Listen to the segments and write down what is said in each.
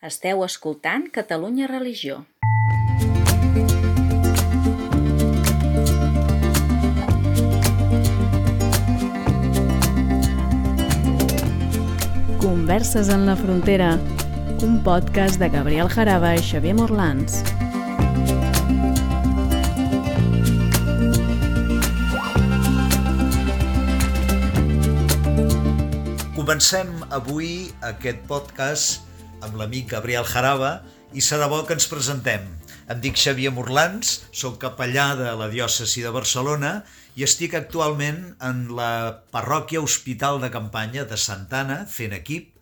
Esteu escoltant Catalunya Religió. Converses en la frontera, un podcast de Gabriel Jaraba i Xavier Morlans. Comencem avui aquest podcast amb l'amic Gabriel Jaraba i serà bo que ens presentem. Em dic Xavier Morlans, sóc capellà de la diòcesi de Barcelona i estic actualment en la parròquia Hospital de Campanya de Santana, fent equip,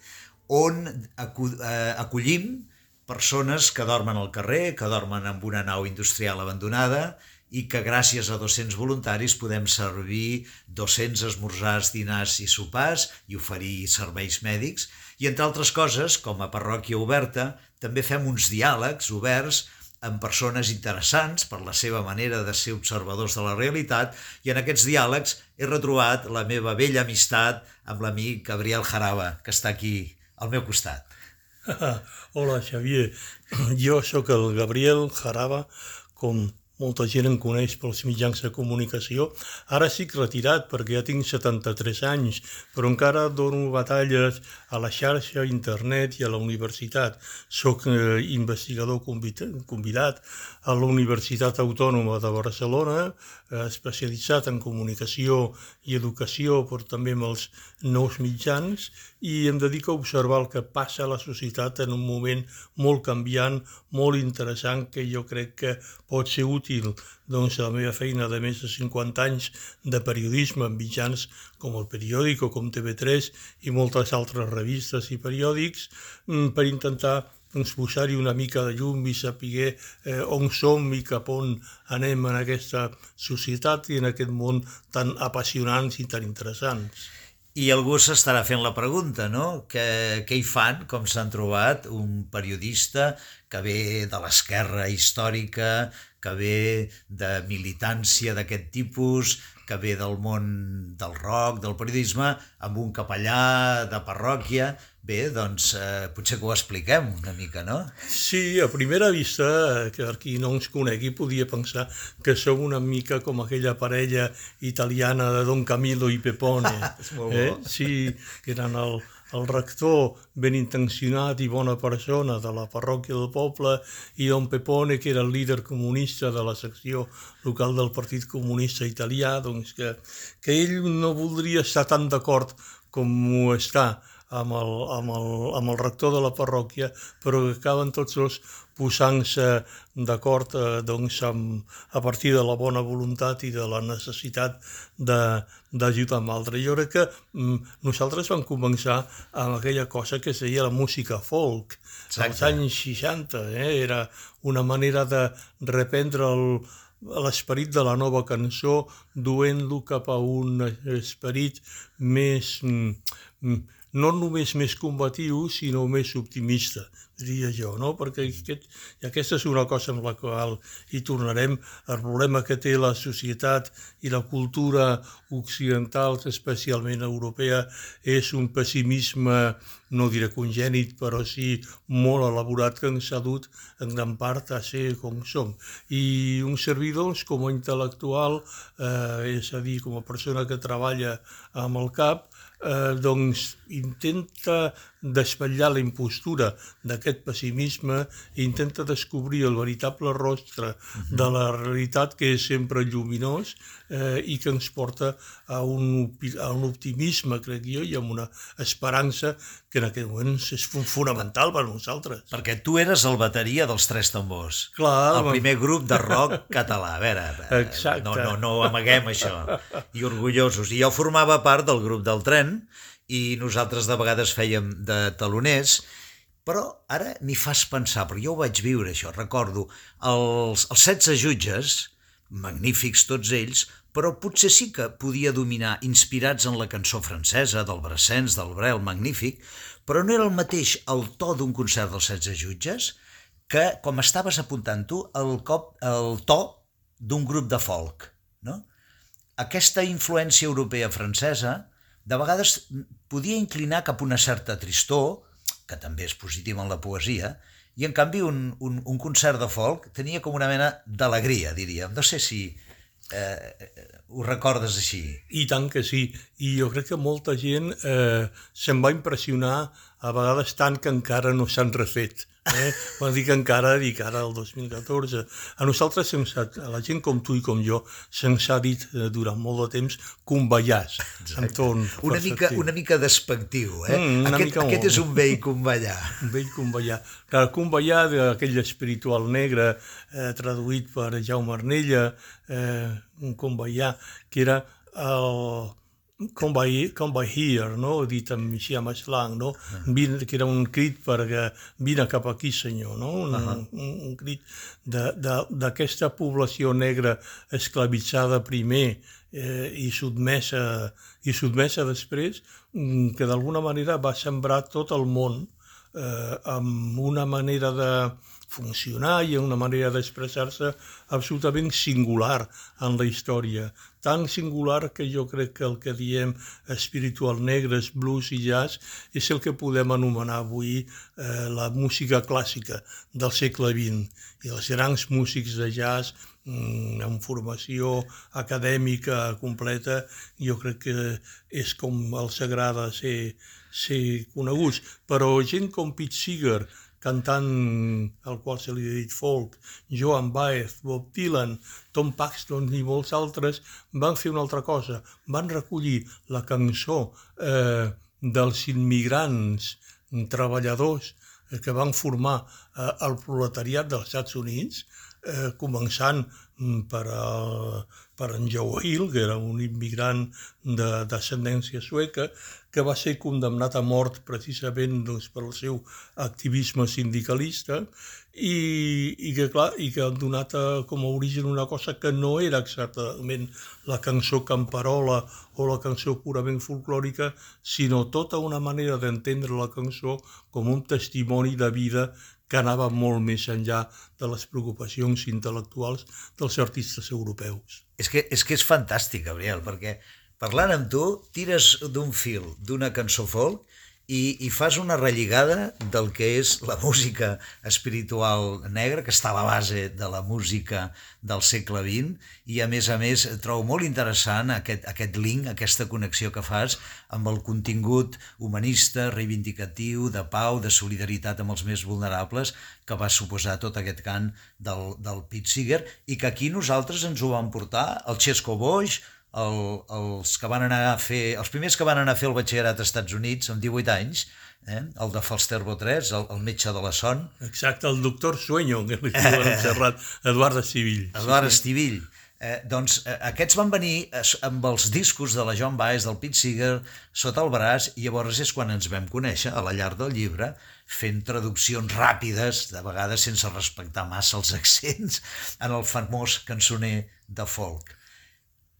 on eh, acollim persones que dormen al carrer, que dormen en una nau industrial abandonada i que gràcies a 200 voluntaris podem servir 200 esmorzars, dinars i sopars i oferir serveis mèdics. I entre altres coses, com a parròquia oberta, també fem uns diàlegs oberts amb persones interessants per la seva manera de ser observadors de la realitat i en aquests diàlegs he retrobat la meva vella amistat amb l'amic Gabriel Jaraba, que està aquí al meu costat. Hola, Xavier. Jo sóc el Gabriel Jaraba, com molta gent em coneix pels mitjans de comunicació. Ara estic retirat perquè ja tinc 73 anys, però encara dono batalles a la xarxa, a internet i a la universitat. Soc eh, investigador convidat a la Universitat Autònoma de Barcelona, eh, especialitzat en comunicació i educació, però també amb els nous mitjans, i em dedico a observar el que passa a la societat en un moment molt canviant, molt interessant, que jo crec que pot ser útil doncs, a la meva feina de més de 50 anys de periodisme en mitjans com el Periòdico, com TV3 i moltes altres revistes i periòdics, mm, per intentar doncs, posar-hi una mica de llum i saber eh, on som i cap on anem en aquesta societat i en aquest món tan apassionants i tan interessants. I algú s'estarà fent la pregunta, no? Què, què hi fan, com s'han trobat, un periodista que ve de l'esquerra històrica, que ve de militància d'aquest tipus, que ve del món del rock, del periodisme, amb un capellà de parròquia. Bé, doncs eh, potser que ho expliquem una mica, no? Sí, a primera vista, que qui no ens conegui podia pensar que som una mica com aquella parella italiana de Don Camilo i Pepone. És molt bo. Eh? Sí, que eren el, el rector ben intencionat i bona persona de la parròquia del poble i don Pepone, que era el líder comunista de la secció local del Partit Comunista Italià, doncs que, que ell no voldria estar tan d'acord com ho està amb el, amb, el, amb el rector de la parròquia, però que acaben tots dos posant-se d'acord eh, doncs, amb, a partir de la bona voluntat i de la necessitat d'ajudar amb l'altre. Jo crec que mm, nosaltres vam començar amb aquella cosa que es deia la música folk, Exacte. als anys 60. Eh? Era una manera de reprendre el, l'esperit de la nova cançó duent-lo cap a un esperit més... No només més combatiu, sinó més optimista, diria jo, no? perquè aquest, aquesta és una cosa amb la qual hi tornarem, el problema que té la societat i la cultura occidental, especialment europea, és un pessimisme, no diré congènit, però sí molt elaborat que ens ha dut en gran part a ser com som. I un servidor, doncs, com a intel·lectual, eh, és a dir, com a persona que treballa amb el cap, eh, doncs intenta desvetllar la impostura d'aquest pessimisme i intenta descobrir el veritable rostre de la realitat que és sempre lluminós eh, i que ens porta a un, a un optimisme, crec jo, i a una esperança que en aquest moment és fonamental per a nosaltres. Perquè tu eres el bateria dels Tres Tambors. Clar. El primer grup de rock català. A veure, Exacte. no, no, no amaguem això. I orgullosos. I jo formava part del grup del tren, i nosaltres de vegades fèiem de taloners, però ara m'hi fas pensar, perquè jo ho vaig viure això, recordo, els, els 16 jutges, magnífics tots ells, però potser sí que podia dominar, inspirats en la cançó francesa, del Brassens, del Brel, magnífic, però no era el mateix el to d'un concert dels 16 jutges que, com estaves apuntant tu, el, cop, el to d'un grup de folk. No? Aquesta influència europea francesa de vegades podia inclinar cap a una certa tristor, que també és positiu en la poesia, i en canvi un, un, un concert de folk tenia com una mena d'alegria, diríem. No sé si eh, ho recordes així. I tant que sí. I jo crec que molta gent eh, se'n va impressionar a vegades tant que encara no s'han refet. Eh? Quan dic encara, dic ara el 2014. A nosaltres, ha, a la gent com tu i com jo, se'ns ha dit eh, durant molt de temps convallàs. Una mica, una mica despectiu, eh? Mm, aquest, mica aquest és un vell convallà. Un vell convallà. Clar, convallà d'aquell espiritual negre eh, traduït per Jaume Arnella, eh, un convallà que era el come by here, no? dit amb, així amb slang, no? Vine, que era un crit per vine cap aquí, senyor, no? un, uh -huh. un, un crit d'aquesta població negra esclavitzada primer eh, i, sotmesa, i sotmesa després, mm, que d'alguna manera va sembrar tot el món eh, amb una manera de funcionar i una manera d'expressar-se absolutament singular en la història tan singular que jo crec que el que diem espiritual negres, blues i jazz és el que podem anomenar avui eh, la música clàssica del segle XX. I els grans músics de jazz mm, amb formació acadèmica completa, jo crec que és com els agrada ser, ser coneguts. Però gent com Pete Seeger, cantant al qual se li ha dit folk, Joan Baez, Bob Dylan, Tom Paxton i molts altres van fer una altra cosa, van recollir la cançó eh, dels immigrants treballadors eh, que van formar eh, el proletariat dels Estats Units, eh, començant mm, per, a, per en Joe Hill, que era un immigrant de descendència sueca, que va ser condemnat a mort precisament doncs, per el seu activisme sindicalista i, i, que, clar, i que han donat a, com a origen una cosa que no era exactament la cançó camperola o la cançó purament folclòrica, sinó tota una manera d'entendre la cançó com un testimoni de vida que anava molt més enllà de les preocupacions intel·lectuals dels artistes europeus. És que és, que és fantàstic, Gabriel, perquè parlant amb tu, tires d'un fil d'una cançó folk i, i fas una relligada del que és la música espiritual negra, que està a la base de la música del segle XX, i a més a més trobo molt interessant aquest, aquest link, aquesta connexió que fas amb el contingut humanista, reivindicatiu, de pau, de solidaritat amb els més vulnerables, que va suposar tot aquest cant del, del Pete Seeger, i que aquí nosaltres ens ho vam portar, el Xesco Boix, el, els que van anar a fer, els primers que van anar a fer el batxillerat als Estats Units amb 18 anys, eh? el de Falsterbo 3, el, el metge de la son. Exacte, el doctor Sueño, que li diuen encerrat, Eduard Estivill. Eduard sí, Estivill. Eh, doncs eh, aquests van venir eh, amb els discos de la John Baez, del Pete Seeger, sota el braç, i llavors és quan ens vam conèixer, a la llar del llibre, fent traduccions ràpides, de vegades sense respectar massa els accents, en el famós cançoner de folk.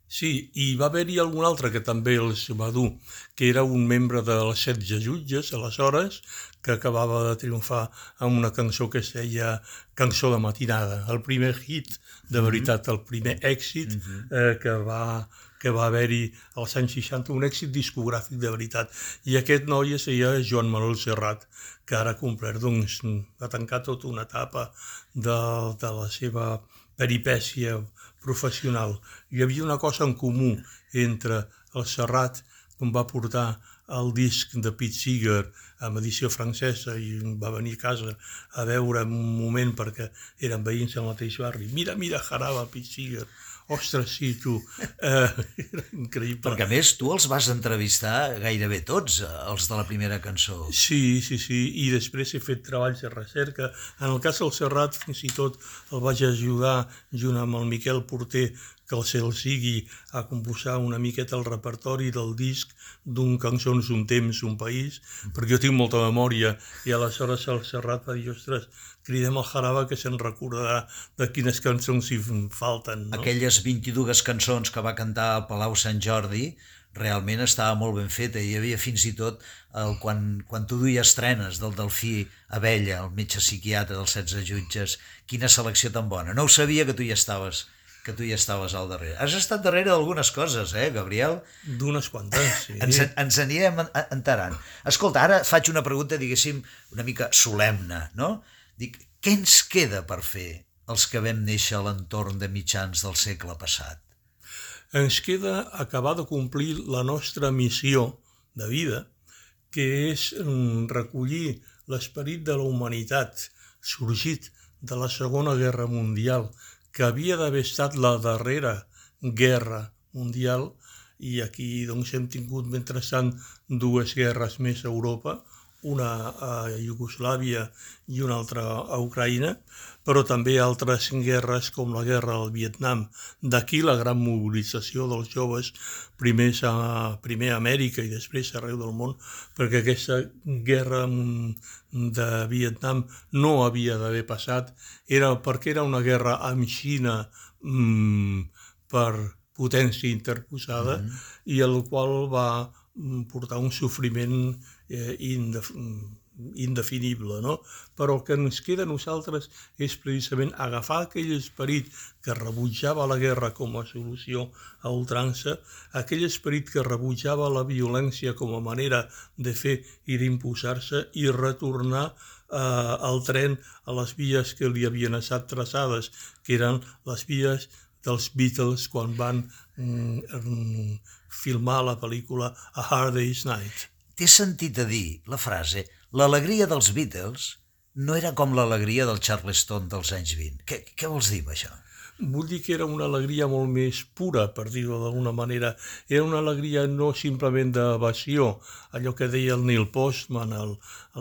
Sí, i va haver-hi algun altre que també els va dur, que era un membre de les setze jutges, aleshores, que acabava de triomfar amb una cançó que es deia Cançó de matinada, el primer hit, de mhm. veritat, el primer èxit mm -hmm. eh, que va, que va haver-hi als anys 60, un èxit discogràfic de veritat. I aquest noi es deia Joan Manuel Serrat, que ara ha complert, doncs, va tancar tota una etapa de, de la seva peripècia professional. Hi havia una cosa en comú entre el Serrat, que em va portar el disc de Pete Seeger amb edició francesa i va venir a casa a veure un moment perquè eren veïns del mateix barri. Mira, mira, Jaraba, Pete Seeger Ostres, sí, tu. Eh, era increïble. Perquè a més tu els vas entrevistar gairebé tots, eh, els de la primera cançó. Sí, sí, sí, i després he fet treballs de recerca. En el cas del Serrat fins i tot el vaig ajudar junt amb el Miquel Porter que el cel sigui a composar una miqueta el repertori del disc d'un cançons, un temps, un país, perquè jo tinc molta memòria i aleshores el Serrat va dir, ostres, cridem al Jaraba que se'n recordarà de quines cançons hi falten. No? Aquelles 22 cançons que va cantar al Palau Sant Jordi realment estava molt ben feta. Hi havia fins i tot, el, quan, quan tu duies estrenes del Delfí Abella, el metge psiquiatre dels 16 jutges, quina selecció tan bona. No ho sabia que tu hi estaves que tu hi estaves al darrere. Has estat darrere d'algunes coses, eh, Gabriel? D'unes quantes, sí. Ens, ens anirem en- enterant. Escolta, ara faig una pregunta, diguéssim, una mica solemne, no? Dic, què ens queda per fer els que vam néixer a l'entorn de mitjans del segle passat? Ens queda acabar de complir la nostra missió de vida, que és mm, recollir l'esperit de la humanitat sorgit de la Segona Guerra Mundial, que havia d'haver estat la darrera guerra mundial, i aquí doncs, hem tingut mentrestant dues guerres més a Europa, una a Iugoslàvia i una altra a Ucraïna, però també altres guerres com la guerra al Vietnam. D'aquí la gran mobilització dels joves, primer a, primer a Amèrica i després arreu del món, perquè aquesta guerra mm, de Vietnam no havia d'haver passat, era perquè era una guerra amb Xina mm, per potència interposada mm -hmm. i el qual va mm, portar un sofriment eh, indef indefinible, no? Però el que ens queda a nosaltres és precisament agafar aquell esperit que rebutjava la guerra com a solució a ultrança, aquell esperit que rebutjava la violència com a manera de fer i d'imposar-se i retornar eh, al tren a les vies que li havien estat traçades, que eren les vies dels Beatles quan van mm, mm, filmar la pel·lícula A Hard Day's Night. T'he sentit a dir la frase l'alegria dels Beatles no era com l'alegria del Charleston dels anys 20. Què, què vols dir amb això? Vull dir que era una alegria molt més pura, per dir-ho d'alguna manera. Era una alegria no simplement d'evasió, allò que deia el Neil Postman, el,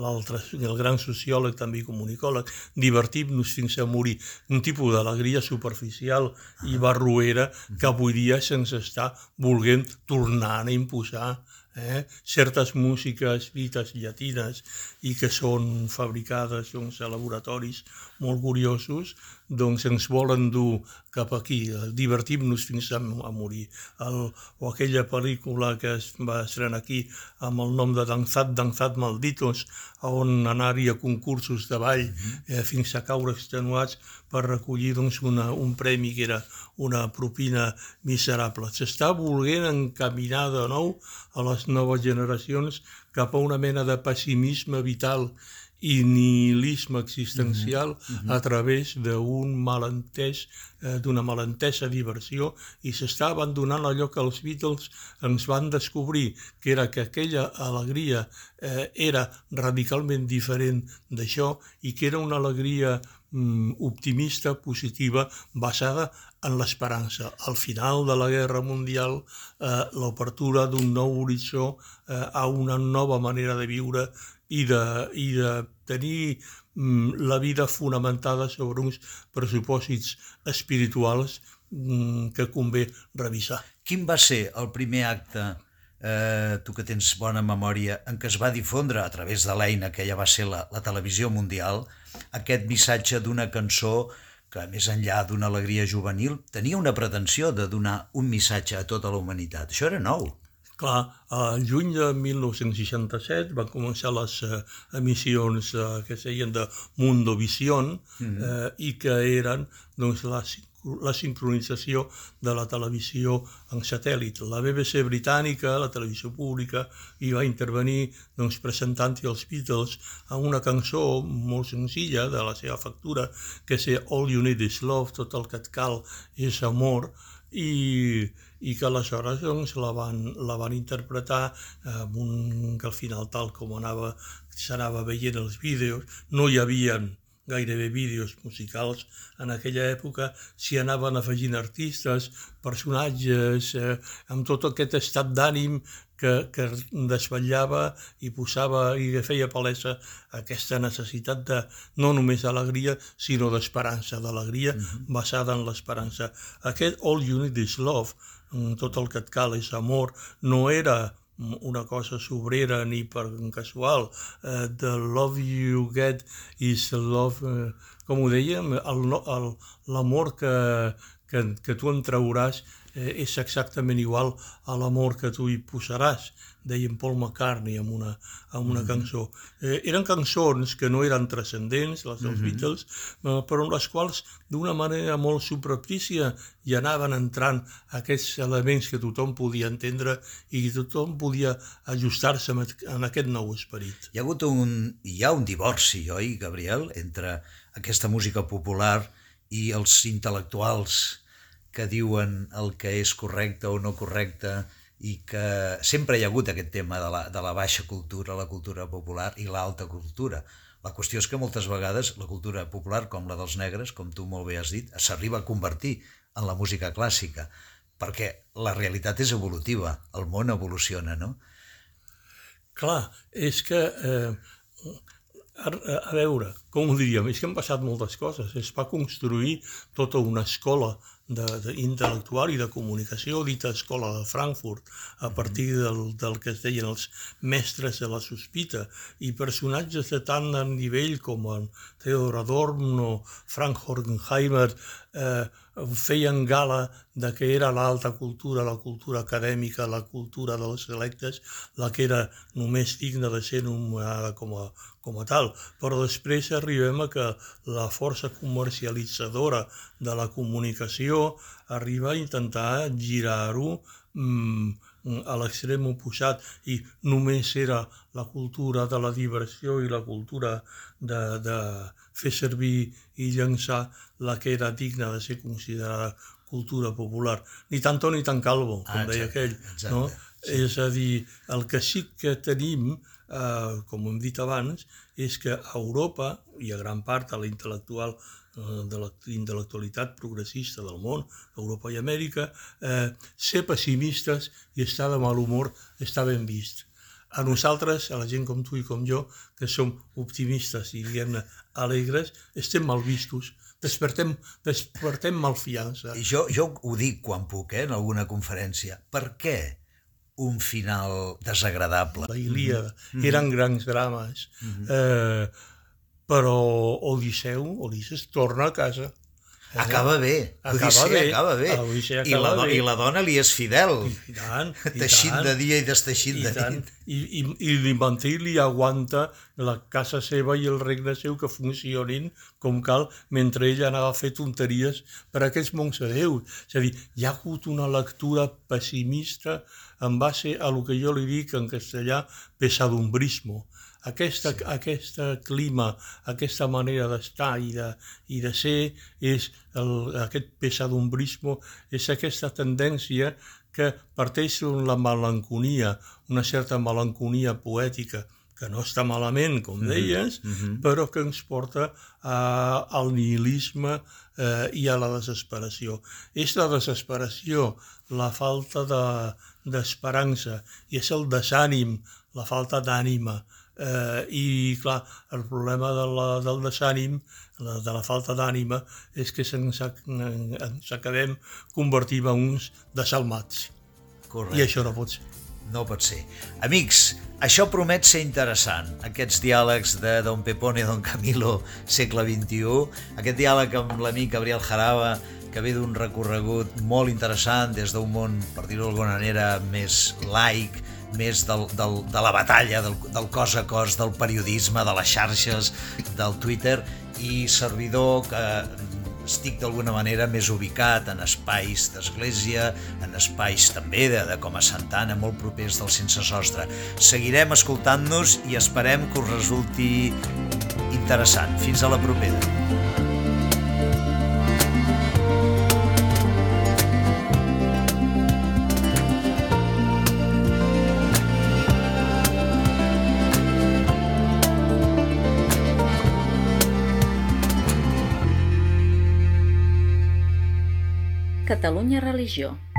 l'altre, el gran sociòleg també comunicòleg, divertim-nos fins a morir. Un tipus d'alegria superficial i barruera que avui dia se'ns està volent tornant a imposar eh? certes músiques dites llatines i que són fabricades doncs, laboratoris molt curiosos, doncs ens volen dur cap aquí, divertim-nos fins a, a morir. El, o aquella pel·lícula que es va estrenar aquí amb el nom de Danzat, Danzat Malditos, on anar-hi a concursos de ball eh, fins a caure extenuats per recollir doncs, una, un premi que era una propina miserable. S'està volent encaminar de nou a les noves generacions cap a una mena de pessimisme vital i nihilisme existencial uh -huh. a través d'un malentès, eh, d'una malentesa diversió i s'està abandonant allò que els Beatles ens van descobrir, que era que aquella alegria eh, era radicalment diferent d'això i que era una alegria mm, optimista, positiva, basada en l'esperança. Al final de la Guerra Mundial, eh, l'obertura d'un nou horitzó eh, a una nova manera de viure i de, i de tenir mm, la vida fonamentada sobre uns pressupòsits espirituals mm, que convé revisar. Quin va ser el primer acte, eh, tu que tens bona memòria, en què es va difondre a través de l'eina que ja va ser la, la televisió mundial aquest missatge d'una cançó que, més enllà d'una alegria juvenil, tenia una pretensió de donar un missatge a tota la humanitat. Això era nou. Clar, al juny de 1967 van començar les eh, emissions eh, que es deien de Mundovision mm. eh, i que eren doncs, la, la sincronització de la televisió en satèl·lit. La BBC britànica, la televisió pública, hi va intervenir doncs, presentant-hi els Beatles a una cançó molt senzilla de la seva factura, que és All You Need Is Love, tot el que et cal és amor, i, i que aleshores doncs, la, van, la van interpretar amb un, que al final tal com anava s'anava veient els vídeos, no hi havien gairebé vídeos musicals en aquella època, s'hi anaven afegint artistes, personatges, eh, amb tot aquest estat d'ànim que, que desvetllava i posava i feia palesa aquesta necessitat de no només d'alegria, sinó d'esperança, d'alegria mm -hmm. basada en l'esperança. Aquest All You Need Is Love, tot el que et cal és amor, no era una cosa sobrera ni per casual. Uh, the love you get is love, uh, com ho dèiem, l'amor que, que, que tu en trauràs eh, és exactament igual a l'amor que tu hi posaràs, deia Paul McCartney en una, en una mm -hmm. cançó. Eh, eren cançons que no eren transcendents, les dels mm -hmm. Beatles, eh, però en les quals d'una manera molt subreptícia hi anaven entrant aquests elements que tothom podia entendre i que tothom podia ajustar-se en aquest nou esperit. Hi ha hagut un, hi ha un divorci, oi, Gabriel, entre aquesta música popular i els intel·lectuals que diuen el que és correcte o no correcte i que sempre hi ha hagut aquest tema de la, de la baixa cultura, la cultura popular i l'alta cultura. La qüestió és que moltes vegades la cultura popular, com la dels negres, com tu molt bé has dit, s'arriba a convertir en la música clàssica, perquè la realitat és evolutiva, el món evoluciona, no? Clar, és que eh, a, a veure, com ho diríem, és que han passat moltes coses. Es va construir tota una escola de, de, intel·lectual i de comunicació, dita Escola de Frankfurt, a partir del, del que es deien els mestres de la sospita, i personatges de tant nivell com en Theodor Adorno, Frank Horgenheimer, eh, feien gala de que era l'alta cultura, la cultura acadèmica, la cultura dels electes, la que era només digna de ser nomenada com a, com a tal. Però després arribem a que la força comercialitzadora de la comunicació arriba a intentar girar-ho mmm, a l'extrem oposat i només era la cultura de la diversió i la cultura de, de fer servir i llançar la que era digna de ser considerada cultura popular. Ni tanto ni tan calvo, com ah, deia aquell. Exacte, no? Sí. És a dir, el que sí que tenim, eh, com hem dit abans, és que a Europa, i a gran part a la intel·lectual de la intel·lectualitat progressista del món, Europa i Amèrica, eh, ser pessimistes i estar de mal humor està ben vist a nosaltres, a la gent com tu i com jo, que som optimistes i, diguem-ne, alegres, estem mal vistos, despertem, despertem malfiança. I jo, jo ho dic quan puc, eh, en alguna conferència. Per què un final desagradable? La Ilíada, mm -hmm. eren grans drames, mm -hmm. eh, però Odisseu, Odisses, torna a casa. Acaba bé. Acaba Odissea bé. Acaba bé. Odissea acaba I, la, bé. I la dona li és fidel. I, tant. I teixint tant. de dia i desteixint I de tant. nit. I, i, I l'infantil li aguanta la casa seva i el regne seu que funcionin com cal mentre ella anava a fer tonteries per a aquests mons de Déu. És a dir, hi ha hagut una lectura pessimista en base a lo que jo li dic en castellà pesadumbrismo aquesta, sí. aquesta clima, aquesta manera d'estar i, de, i de ser, és el, aquest pesadumbrisme, és aquesta tendència que parteix d'una melanconia, una certa melanconia poètica, que no està malament, com deies, mm -hmm. però que ens porta a, al nihilisme eh, i a la desesperació. És la desesperació, la falta d'esperança, de, i és el desànim, la falta d'ànima, Eh, I, clar, el problema de la, del desànim, la, de la falta d'ànima, és que ens, ens acabem convertint en uns desalmats. Correcte. I això no pot ser. No pot ser. Amics, això promet ser interessant, aquests diàlegs de Don Pepone i Don Camilo, segle XXI, aquest diàleg amb l'amic Gabriel Jaraba, que ve d'un recorregut molt interessant des d'un món, per dir-ho d'alguna manera, més laic, més del, del, de la batalla, del, del cos a cos, del periodisme, de les xarxes, del Twitter, i servidor que estic d'alguna manera més ubicat en espais d'església, en espais també de, de com a Santana, molt propers del Sense Sostre. Seguirem escoltant-nos i esperem que us resulti interessant. Fins a la propera. Catalunya Religió.